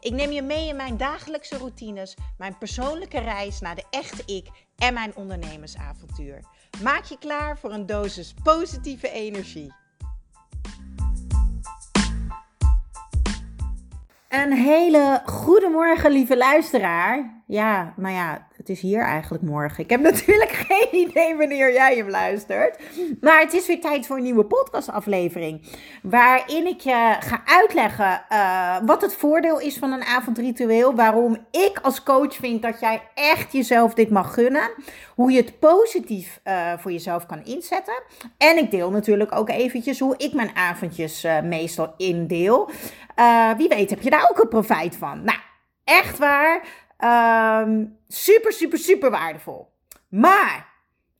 Ik neem je mee in mijn dagelijkse routines, mijn persoonlijke reis naar de echte ik en mijn ondernemersavontuur. Maak je klaar voor een dosis positieve energie. Een hele goede morgen, lieve luisteraar. Ja, nou ja, het is hier eigenlijk morgen. Ik heb natuurlijk geen idee wanneer jij hem luistert. Maar het is weer tijd voor een nieuwe podcastaflevering. Waarin ik je ga uitleggen uh, wat het voordeel is van een avondritueel. Waarom ik als coach vind dat jij echt jezelf dit mag gunnen. Hoe je het positief uh, voor jezelf kan inzetten. En ik deel natuurlijk ook eventjes hoe ik mijn avondjes uh, meestal indeel. wie weet heb je daar ook een profijt van. Nou, echt waar. Um, super, super, super waardevol. Maar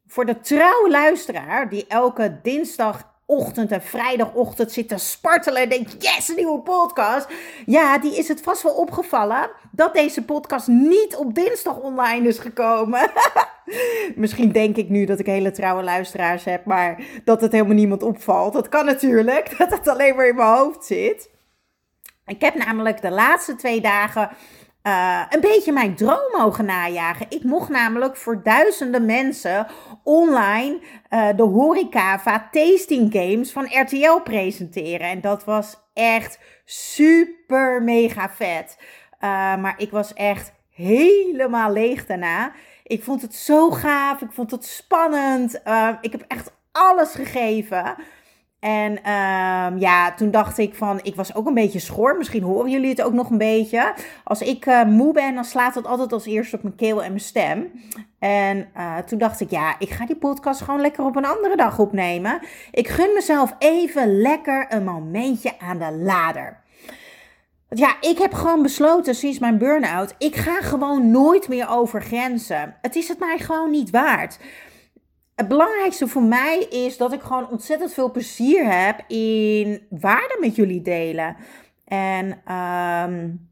voor de trouwe luisteraar die elke dinsdagochtend en vrijdagochtend zit te spartelen en denkt: yes, een nieuwe podcast. Ja, die is het vast wel opgevallen dat deze podcast niet op dinsdag online is gekomen. Misschien denk ik nu dat ik hele trouwe luisteraars heb, maar dat het helemaal niemand opvalt. Dat kan natuurlijk, dat het alleen maar in mijn hoofd zit. Ik heb namelijk de laatste twee dagen uh, een beetje mijn droom mogen najagen. Ik mocht namelijk voor duizenden mensen online uh, de Horecava Tasting Games van RTL presenteren. En dat was echt super mega vet. Uh, maar ik was echt helemaal leeg daarna. Ik vond het zo gaaf. Ik vond het spannend. ik heb echt alles gegeven. En um, ja, toen dacht ik van, ik was ook een beetje schor. Misschien horen jullie het ook nog een beetje. Als ik uh, moe ben, dan slaat het altijd als eerste op mijn keel en mijn stem. En uh, toen dacht ik, ja, ik ga die podcast gewoon lekker op een andere dag opnemen. Ik gun mezelf even lekker een momentje aan de lader. Ja, ik heb gewoon besloten sinds mijn burn-out, ik ga gewoon nooit meer over grenzen. Het is het mij gewoon niet waard het belangrijkste voor mij is dat ik gewoon ontzettend veel plezier heb in waarde met jullie delen. En um,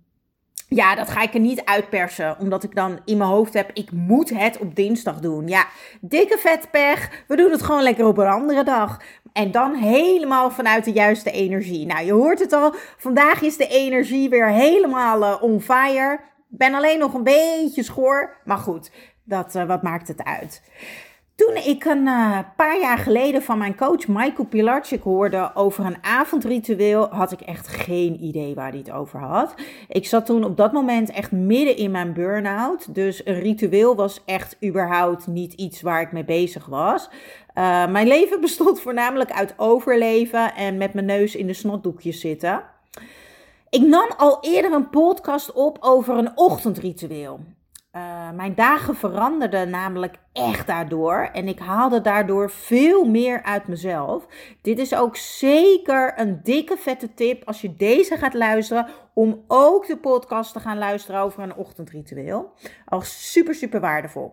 ja, dat ga ik er niet uitpersen, omdat ik dan in mijn hoofd heb, ik moet het op dinsdag doen. Ja, dikke vetpech, we doen het gewoon lekker op een andere dag. En dan helemaal vanuit de juiste energie. Nou, je hoort het al, vandaag is de energie weer helemaal uh, on fire. Ben alleen nog een beetje schoor, maar goed, dat, uh, wat maakt het uit? Toen ik een uh, paar jaar geleden van mijn coach Michael Pilarczyk hoorde over een avondritueel, had ik echt geen idee waar hij het over had. Ik zat toen op dat moment echt midden in mijn burn-out. Dus een ritueel was echt überhaupt niet iets waar ik mee bezig was. Uh, mijn leven bestond voornamelijk uit overleven en met mijn neus in de snotdoekjes zitten. Ik nam al eerder een podcast op over een ochtendritueel. Uh, mijn dagen veranderden namelijk echt daardoor. En ik haalde daardoor veel meer uit mezelf. Dit is ook zeker een dikke vette tip als je deze gaat luisteren. Om ook de podcast te gaan luisteren over een ochtendritueel. Al super, super waardevol.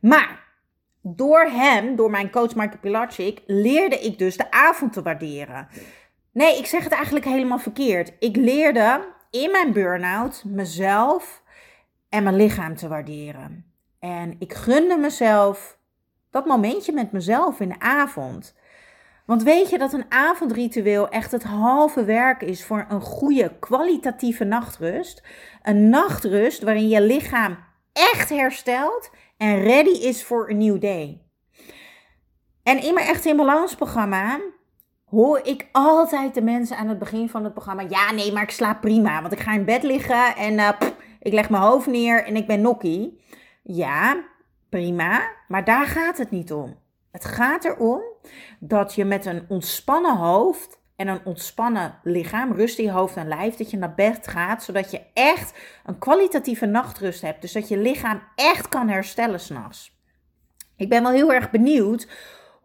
Maar door hem, door mijn coach Michael Pilarczyk, leerde ik dus de avond te waarderen. Nee, ik zeg het eigenlijk helemaal verkeerd. Ik leerde in mijn burn-out mezelf en mijn lichaam te waarderen. En ik gunde mezelf dat momentje met mezelf in de avond. Want weet je dat een avondritueel echt het halve werk is voor een goede kwalitatieve nachtrust? Een nachtrust waarin je lichaam echt herstelt en ready is voor een nieuw day. En in mijn Echt in Balans programma hoor ik altijd de mensen aan het begin van het programma: ja, nee, maar ik slaap prima, want ik ga in bed liggen en uh, ik leg mijn hoofd neer en ik ben nokkie. Ja, prima, maar daar gaat het niet om. Het gaat erom dat je met een ontspannen hoofd en een ontspannen lichaam, rust in je hoofd en lijf, dat je naar bed gaat, zodat je echt een kwalitatieve nachtrust hebt. Dus dat je lichaam echt kan herstellen s'nachts. Ik ben wel heel erg benieuwd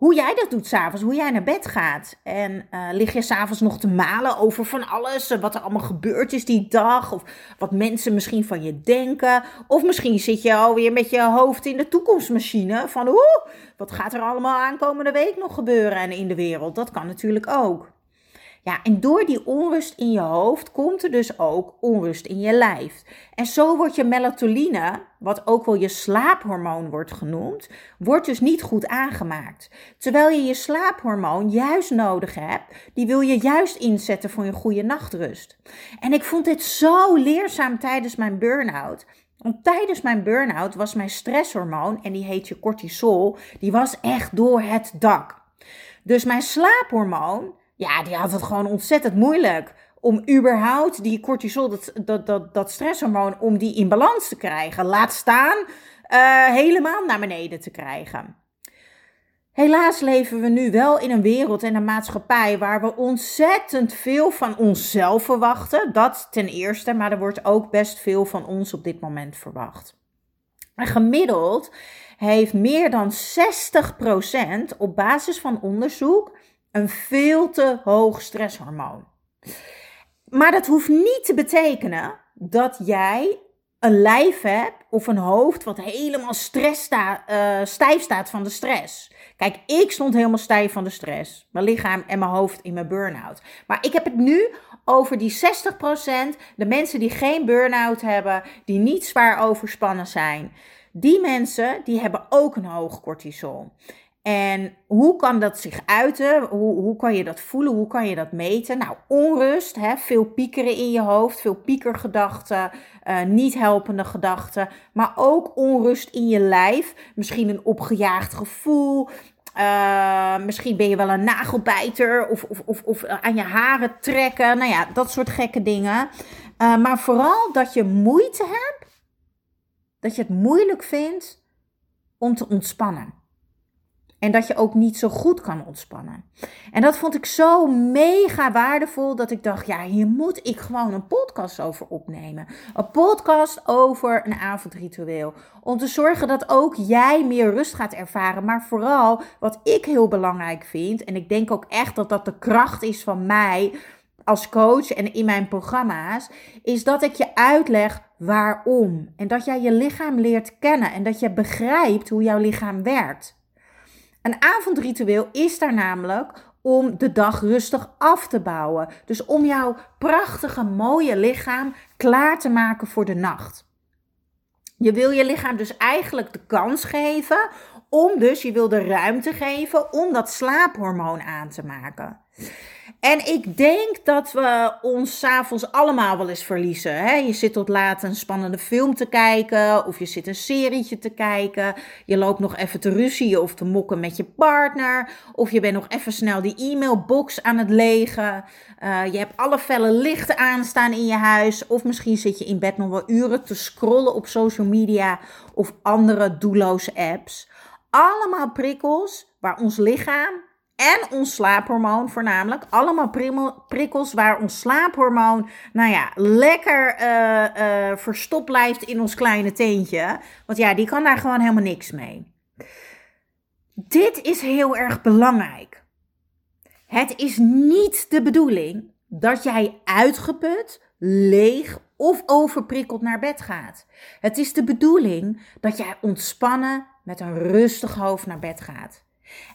hoe jij dat doet s'avonds, hoe jij naar bed gaat. En uh, lig je s'avonds nog te malen over van alles, eh, wat er allemaal gebeurd is die dag, of wat mensen misschien van je denken. Of misschien zit je alweer met je hoofd in de toekomstmachine van, oeh, wat gaat er allemaal aankomende week nog gebeuren en in de wereld. Dat kan natuurlijk ook. Ja, en door die onrust in je hoofd komt er dus ook onrust in je lijf. En zo wordt je melatonine, wat ook wel je slaaphormoon wordt genoemd, wordt dus niet goed aangemaakt. Terwijl je je slaaphormoon juist nodig hebt, die wil je juist inzetten voor een goede nachtrust. En ik vond dit zo leerzaam tijdens mijn burn-out. Want tijdens mijn burn-out was mijn stresshormoon, en die heet je cortisol, die was echt door het dak. Dus mijn slaaphormoon, ja, die had het gewoon ontzettend moeilijk om überhaupt die cortisol, dat, dat, dat, dat stresshormoon, om die in balans te krijgen. Laat staan uh, helemaal naar beneden te krijgen. Helaas leven we nu wel in een wereld en een maatschappij waar we ontzettend veel van onszelf verwachten. Dat ten eerste, maar er wordt ook best veel van ons op dit moment verwacht. En gemiddeld heeft meer dan 60% op basis van onderzoek een veel te hoog stresshormoon. Maar dat hoeft niet te betekenen dat jij een lijf hebt of een hoofd wat helemaal stress sta, uh, stijf staat van de stress. Kijk, ik stond helemaal stijf van de stress. Mijn lichaam en mijn hoofd in mijn burn-out. Maar ik heb het nu over die 60%, de mensen die geen burn-out hebben, die niet zwaar overspannen zijn. Die mensen die hebben ook een hoog cortisol. En hoe kan dat zich uiten? Hoe, hoe kan je dat voelen? Hoe kan je dat meten? Nou, onrust, hè? veel piekeren in je hoofd, veel piekergedachten, uh, niet helpende gedachten, maar ook onrust in je lijf. Misschien een opgejaagd gevoel. Uh, misschien ben je wel een nagelbijter of, of, of, of aan je haren trekken. Nou ja, dat soort gekke dingen. Uh, maar vooral dat je moeite hebt, dat je het moeilijk vindt om te ontspannen. En dat je ook niet zo goed kan ontspannen. En dat vond ik zo mega waardevol dat ik dacht, ja, hier moet ik gewoon een podcast over opnemen. Een podcast over een avondritueel. Om te zorgen dat ook jij meer rust gaat ervaren. Maar vooral wat ik heel belangrijk vind, en ik denk ook echt dat dat de kracht is van mij als coach en in mijn programma's, is dat ik je uitleg waarom. En dat jij je lichaam leert kennen en dat je begrijpt hoe jouw lichaam werkt. Een avondritueel is daar namelijk om de dag rustig af te bouwen. Dus om jouw prachtige, mooie lichaam klaar te maken voor de nacht. Je wil je lichaam dus eigenlijk de kans geven om dus, je wil de ruimte geven om dat slaaphormoon aan te maken. En ik denk dat we ons s'avonds allemaal wel eens verliezen. Hè? Je zit tot laat een spannende film te kijken, of je zit een serietje te kijken. Je loopt nog even te ruzien of te mokken met je partner. Of je bent nog even snel die e-mailbox aan het legen. Uh, je hebt alle felle lichten aanstaan in je huis. Of misschien zit je in bed nog wel uren te scrollen op social media of andere doelloze apps. Allemaal prikkels waar ons lichaam en ons slaaphormoon voornamelijk. Allemaal prikkels waar ons slaaphormoon, nou ja, lekker uh, uh, verstopt blijft in ons kleine teentje. Want ja, die kan daar gewoon helemaal niks mee. Dit is heel erg belangrijk. Het is niet de bedoeling dat jij uitgeput, leeg of overprikkeld naar bed gaat. Het is de bedoeling dat jij ontspannen met een rustig hoofd naar bed gaat.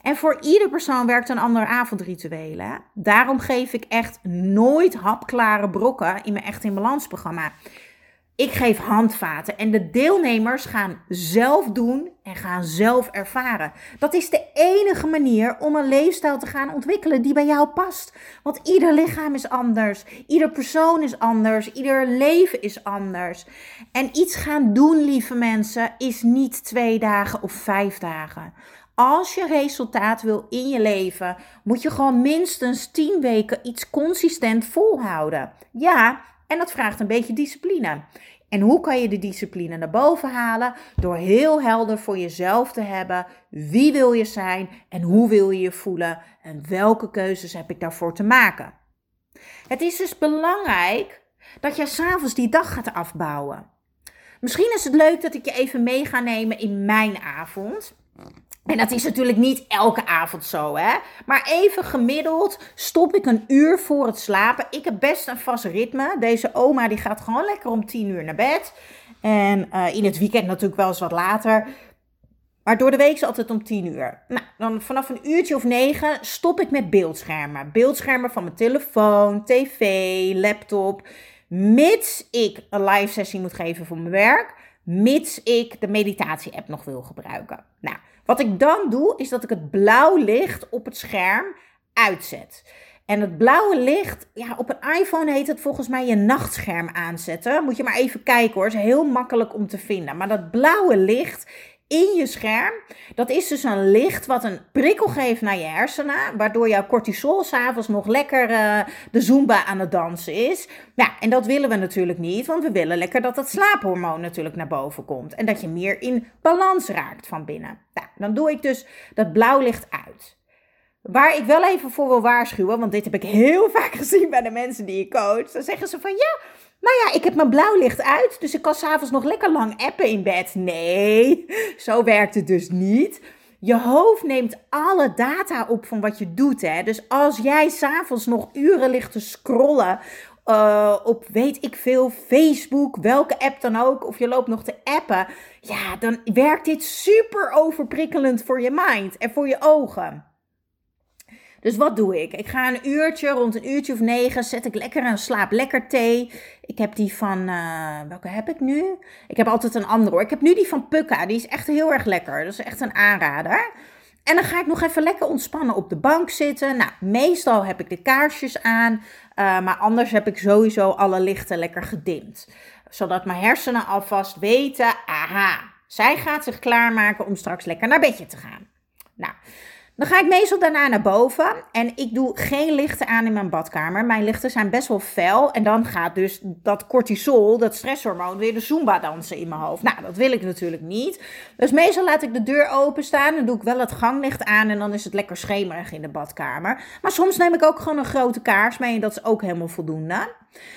En voor ieder persoon werkt een ander avondritueel. Daarom geef ik echt nooit hapklare brokken in mijn Echt in Balans programma. Ik geef handvaten en de deelnemers gaan zelf doen en gaan zelf ervaren. Dat is de enige manier om een leefstijl te gaan ontwikkelen die bij jou past. Want ieder lichaam is anders, ieder persoon is anders, ieder leven is anders. En iets gaan doen, lieve mensen, is niet twee dagen of vijf dagen. Als je resultaat wil in je leven, moet je gewoon minstens 10 weken iets consistent volhouden. Ja, en dat vraagt een beetje discipline. En hoe kan je de discipline naar boven halen? Door heel helder voor jezelf te hebben. Wie wil je zijn en hoe wil je je voelen? En welke keuzes heb ik daarvoor te maken? Het is dus belangrijk dat je s'avonds die dag gaat afbouwen. Misschien is het leuk dat ik je even mee ga nemen in mijn avond. En dat is natuurlijk niet elke avond zo, hè. Maar even gemiddeld stop ik een uur voor het slapen. Ik heb best een vast ritme. Deze oma die gaat gewoon lekker om tien uur naar bed. En uh, in het weekend natuurlijk wel eens wat later. Maar door de week is altijd om 10 uur. Nou, dan vanaf een uurtje of negen stop ik met beeldschermen. Beeldschermen van mijn telefoon, tv, laptop. Mits ik een live sessie moet geven voor mijn werk. Mits ik de meditatie-app nog wil gebruiken. Nou, wat ik dan doe, is dat ik het blauw licht op het scherm uitzet. En het blauwe licht, ja, op een iPhone heet het volgens mij je nachtscherm aanzetten. Moet je maar even kijken hoor, is heel makkelijk om te vinden. Maar dat blauwe licht in je scherm. Dat is dus een licht wat een prikkel geeft naar je hersenen, waardoor jouw cortisol s'avonds nog lekker uh, de zumba aan het dansen is. Ja, en dat willen we natuurlijk niet, want we willen lekker dat dat slaaphormoon natuurlijk naar boven komt en dat je meer in balans raakt van binnen. Nou, dan doe ik dus dat blauw licht uit. Waar ik wel even voor wil waarschuwen, want dit heb ik heel vaak gezien bij de mensen die ik coach. Dan zeggen ze van ja, nou ja, ik heb mijn blauw licht uit, dus ik kan s'avonds nog lekker lang appen in bed. Nee, zo werkt het dus niet. Je hoofd neemt alle data op van wat je doet. Hè? Dus als jij s'avonds nog uren ligt te scrollen uh, op weet ik veel, Facebook, welke app dan ook, of je loopt nog te appen, ja, dan werkt dit super overprikkelend voor je mind en voor je ogen. Dus wat doe ik? Ik ga een uurtje, rond een uurtje of negen, zet ik lekker een slaap lekker thee. Ik heb die van, uh, welke heb ik nu? Ik heb altijd een andere hoor. Ik heb nu die van Pukka, die is echt heel erg lekker. Dat is echt een aanrader. En dan ga ik nog even lekker ontspannen op de bank zitten. Nou, meestal heb ik de kaarsjes aan, uh, maar anders heb ik sowieso alle lichten lekker gedimd. Zodat mijn hersenen alvast weten, aha, zij gaat zich klaarmaken om straks lekker naar bedje te gaan. Nou, dan ga ik meestal daarna naar boven en ik doe geen lichten aan in mijn badkamer. Mijn lichten zijn best wel fel en dan gaat dus dat cortisol, dat stresshormoon, weer de zumba dansen in mijn hoofd. Nou, dat wil ik natuurlijk niet. Dus meestal laat ik de deur openstaan en doe ik wel het ganglicht aan en dan is het lekker schemerig in de badkamer. Maar soms neem ik ook gewoon een grote kaars mee en dat is ook helemaal voldoende.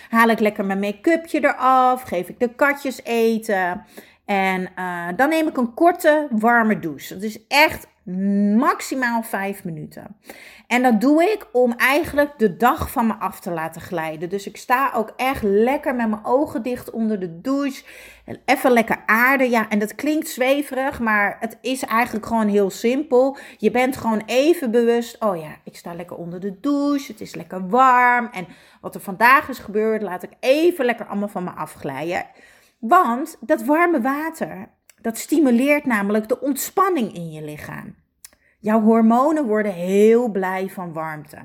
Haal ik lekker mijn make-upje eraf, geef ik de katjes eten. En uh, dan neem ik een korte, warme douche. Dat is echt maximaal vijf minuten. En dat doe ik om eigenlijk de dag van me af te laten glijden. Dus ik sta ook echt lekker met mijn ogen dicht onder de douche. En even lekker aarde. Ja, en dat klinkt zweverig, maar het is eigenlijk gewoon heel simpel. Je bent gewoon even bewust. Oh ja, ik sta lekker onder de douche. Het is lekker warm. En wat er vandaag is gebeurd, laat ik even lekker allemaal van me afglijden. Want dat warme water, dat stimuleert namelijk de ontspanning in je lichaam. Jouw hormonen worden heel blij van warmte.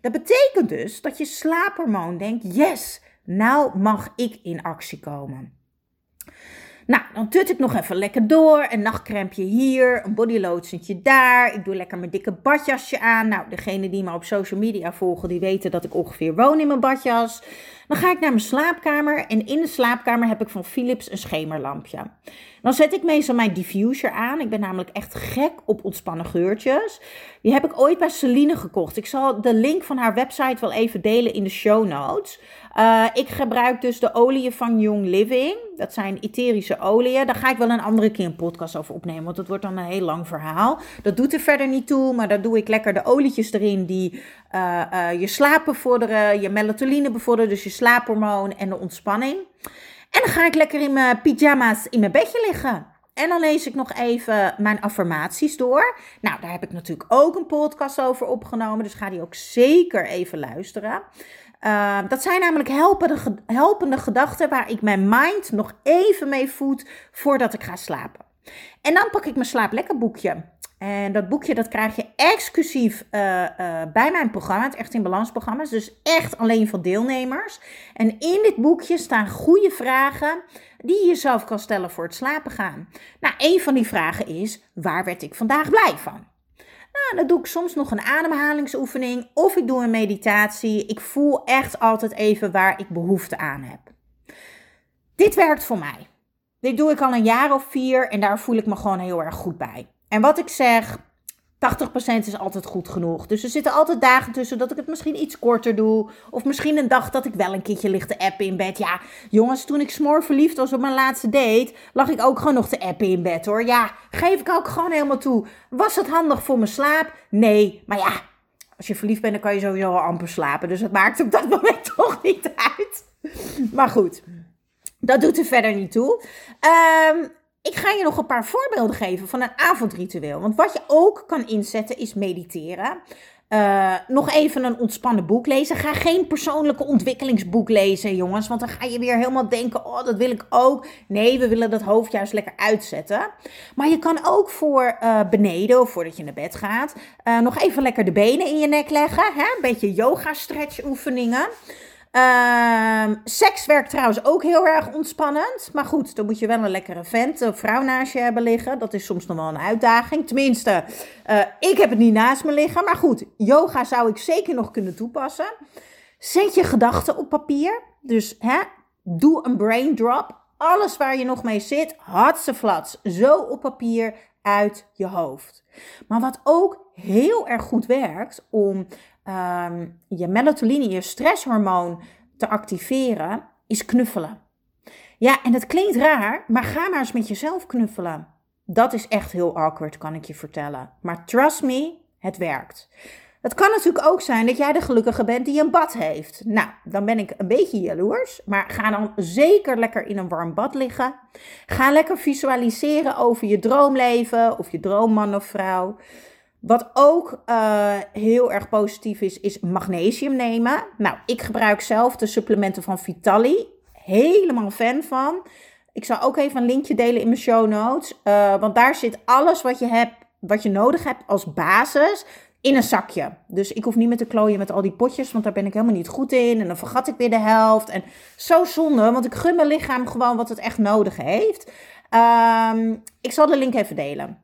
Dat betekent dus dat je slaaphormoon denkt: yes, nou mag ik in actie komen. Nou, dan tut ik nog even lekker door. Een nachtcrempje hier, een bodylotiontje daar. Ik doe lekker mijn dikke badjasje aan. Nou, degene die me op social media volgen, die weten dat ik ongeveer woon in mijn badjas. Dan ga ik naar mijn slaapkamer en in de slaapkamer heb ik van Philips een schemerlampje. Dan zet ik meestal mijn diffuser aan. Ik ben namelijk echt gek op ontspannen geurtjes. Die heb ik ooit bij Celine gekocht. Ik zal de link van haar website wel even delen in de show notes. Uh, ik gebruik dus de oliën van Young Living. Dat zijn etherische oliën. Daar ga ik wel een andere keer een podcast over opnemen. Want dat wordt dan een heel lang verhaal. Dat doet er verder niet toe. Maar daar doe ik lekker de olietjes erin die uh, uh, je slaap bevorderen. Je melatonine bevorderen. Dus je slaaphormoon en de ontspanning. En dan ga ik lekker in mijn pyjama's in mijn bedje liggen. En dan lees ik nog even mijn affirmaties door. Nou, daar heb ik natuurlijk ook een podcast over opgenomen. Dus ga die ook zeker even luisteren. Uh, dat zijn namelijk helpende, helpende gedachten waar ik mijn mind nog even mee voed voordat ik ga slapen. En dan pak ik mijn slaap lekker boekje. En dat boekje dat krijg je exclusief uh, uh, bij mijn programma, het Echt in Balans programma. Dus echt alleen voor deelnemers. En in dit boekje staan goede vragen die je jezelf kan stellen voor het slapen gaan. Nou, een van die vragen is, waar werd ik vandaag blij van? Nou, dan doe ik soms nog een ademhalingsoefening of ik doe een meditatie. Ik voel echt altijd even waar ik behoefte aan heb. Dit werkt voor mij. Dit doe ik al een jaar of vier en daar voel ik me gewoon heel erg goed bij. En wat ik zeg, 80% is altijd goed genoeg. Dus er zitten altijd dagen tussen dat ik het misschien iets korter doe. Of misschien een dag dat ik wel een keertje lig te appen in bed. Ja, jongens, toen ik smoor verliefd was op mijn laatste date, lag ik ook gewoon nog te appen in bed hoor. Ja, geef ik ook gewoon helemaal toe. Was het handig voor mijn slaap? Nee, maar ja, als je verliefd bent, dan kan je sowieso al amper slapen. Dus het maakt op dat moment toch niet uit. Maar goed, dat doet er verder niet toe. Um, ik ga je nog een paar voorbeelden geven van een avondritueel. Want wat je ook kan inzetten is mediteren. Uh, nog even een ontspannen boek lezen. Ga geen persoonlijke ontwikkelingsboek lezen, jongens. Want dan ga je weer helemaal denken: oh, dat wil ik ook. Nee, we willen dat hoofd juist lekker uitzetten. Maar je kan ook voor uh, beneden, of voordat je naar bed gaat, uh, nog even lekker de benen in je nek leggen. Hè? Een beetje yoga-stretch Uh, seks werkt trouwens ook heel erg ontspannend. Maar goed, dan moet je wel een lekkere vent of vrouw naast je hebben liggen. Dat is soms nog wel een uitdaging. Tenminste, uh, ik heb het niet naast me liggen. Maar goed, yoga zou ik zeker nog kunnen toepassen. Zet je gedachten op papier. Dus hè, doe een brain drop. Alles waar je nog mee zit, flats. Zo op papier uit je hoofd. Maar wat ook heel erg goed werkt om um, je melatonine, je stresshormoon te activeren, is knuffelen. Ja, en dat klinkt raar, maar ga maar eens met jezelf knuffelen. Dat is echt heel awkward, kan ik je vertellen. Maar trust me, het werkt. Het kan natuurlijk ook zijn dat jij de gelukkige bent die een bad heeft. Nou, dan ben ik een beetje jaloers. Maar ga dan zeker lekker in een warm bad liggen. Ga lekker visualiseren over je droomleven of je droomman of vrouw. Wat ook uh, heel erg positief is, is magnesium nemen. Nou, ik gebruik zelf de supplementen van Vitali. Helemaal fan van. Ik zal ook even een linkje delen in mijn show notes. Uh, want daar zit alles wat je, hebt, wat je nodig hebt als basis in een zakje. Dus ik hoef niet meer te klooien met al die potjes, want daar ben ik helemaal niet goed in. En dan vergat ik weer de helft. En zo zonde, want ik gun mijn lichaam gewoon wat het echt nodig heeft. Um, ik zal de link even delen.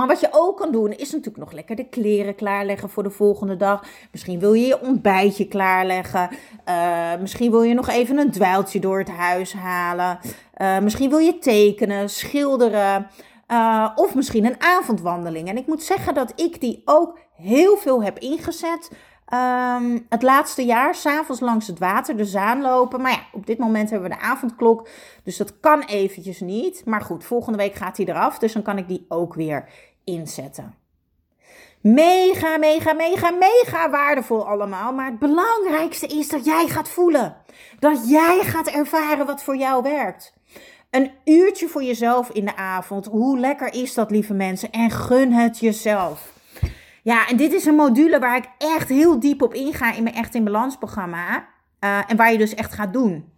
Maar wat je ook kan doen, is natuurlijk nog lekker de kleren klaarleggen voor de volgende dag. Misschien wil je je ontbijtje klaarleggen. Uh, misschien wil je nog even een dweiltje door het huis halen. Uh, misschien wil je tekenen, schilderen. Uh, of misschien een avondwandeling. En ik moet zeggen dat ik die ook heel veel heb ingezet. Um, het laatste jaar, s'avonds langs het water, de zaan lopen. Maar ja, op dit moment hebben we de avondklok. Dus dat kan eventjes niet. Maar goed, volgende week gaat hij eraf. Dus dan kan ik die ook weer inzetten. Mega, mega, mega, mega waardevol allemaal. Maar het belangrijkste is dat jij gaat voelen. Dat jij gaat ervaren wat voor jou werkt. Een uurtje voor jezelf in de avond. Hoe lekker is dat, lieve mensen? En gun het jezelf. Ja, en dit is een module waar ik echt heel diep op inga in mijn Echt in Balans programma. Uh, en waar je dus echt gaat doen.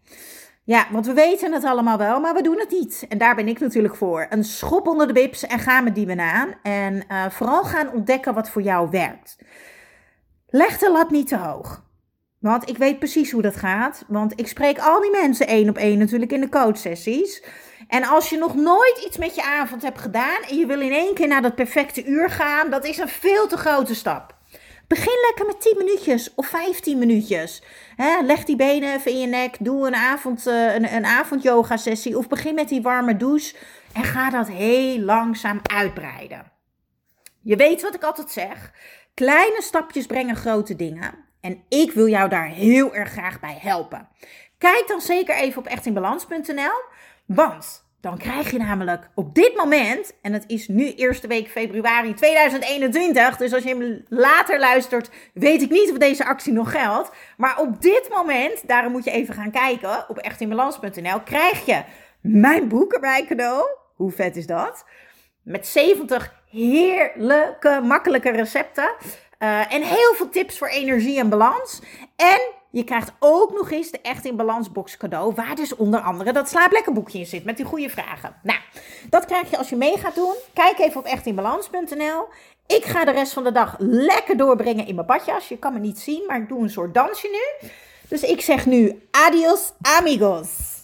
Ja, want we weten het allemaal wel, maar we doen het niet. En daar ben ik natuurlijk voor. Een schop onder de bips en ga met die banaan. En uh, vooral gaan ontdekken wat voor jou werkt. Leg de lat niet te hoog. Want ik weet precies hoe dat gaat. Want ik spreek al die mensen één op één natuurlijk in de coachsessies. En als je nog nooit iets met je avond hebt gedaan en je wil in één keer naar dat perfecte uur gaan, dat is een veel te grote stap. Begin lekker met 10 minuutjes of 15 minuutjes. leg die benen even in je nek. Doe een, avond, uh, een, een avondyoga sessie. Of begin met die warme douche. En ga dat heel langzaam uitbreiden. Je weet wat ik altijd zeg. Kleine stapjes brengen grote dingen. En ik wil jou daar heel erg graag bij helpen. Kijk dan zeker even op echtinbalans.nl. Want dan krijg je namelijk op dit moment, en het is nu eerste week februari 2021, dus als je hem later luistert, weet ik niet of deze actie nog geldt. Maar op dit moment, daarom moet je even gaan kijken op echtinbalans.nl, krijg je mijn boek erbij cadeau. Hoe vet is dat? Met 70 heerlijke, makkelijke recepten. Uh, en heel veel tips voor energie en balans. En je krijgt ook nog eens de Echt in Balans box cadeau. Waar dus onder andere dat slaaplekker in zit met die goede vragen. Nou, dat krijg je als je mee gaat doen. Kijk even op echtinbalans.nl. Ik ga de rest van de dag lekker doorbrengen in mijn badjas. Je kan me niet zien, maar ik doe een soort dansje nu. Dus ik zeg nu adios amigos.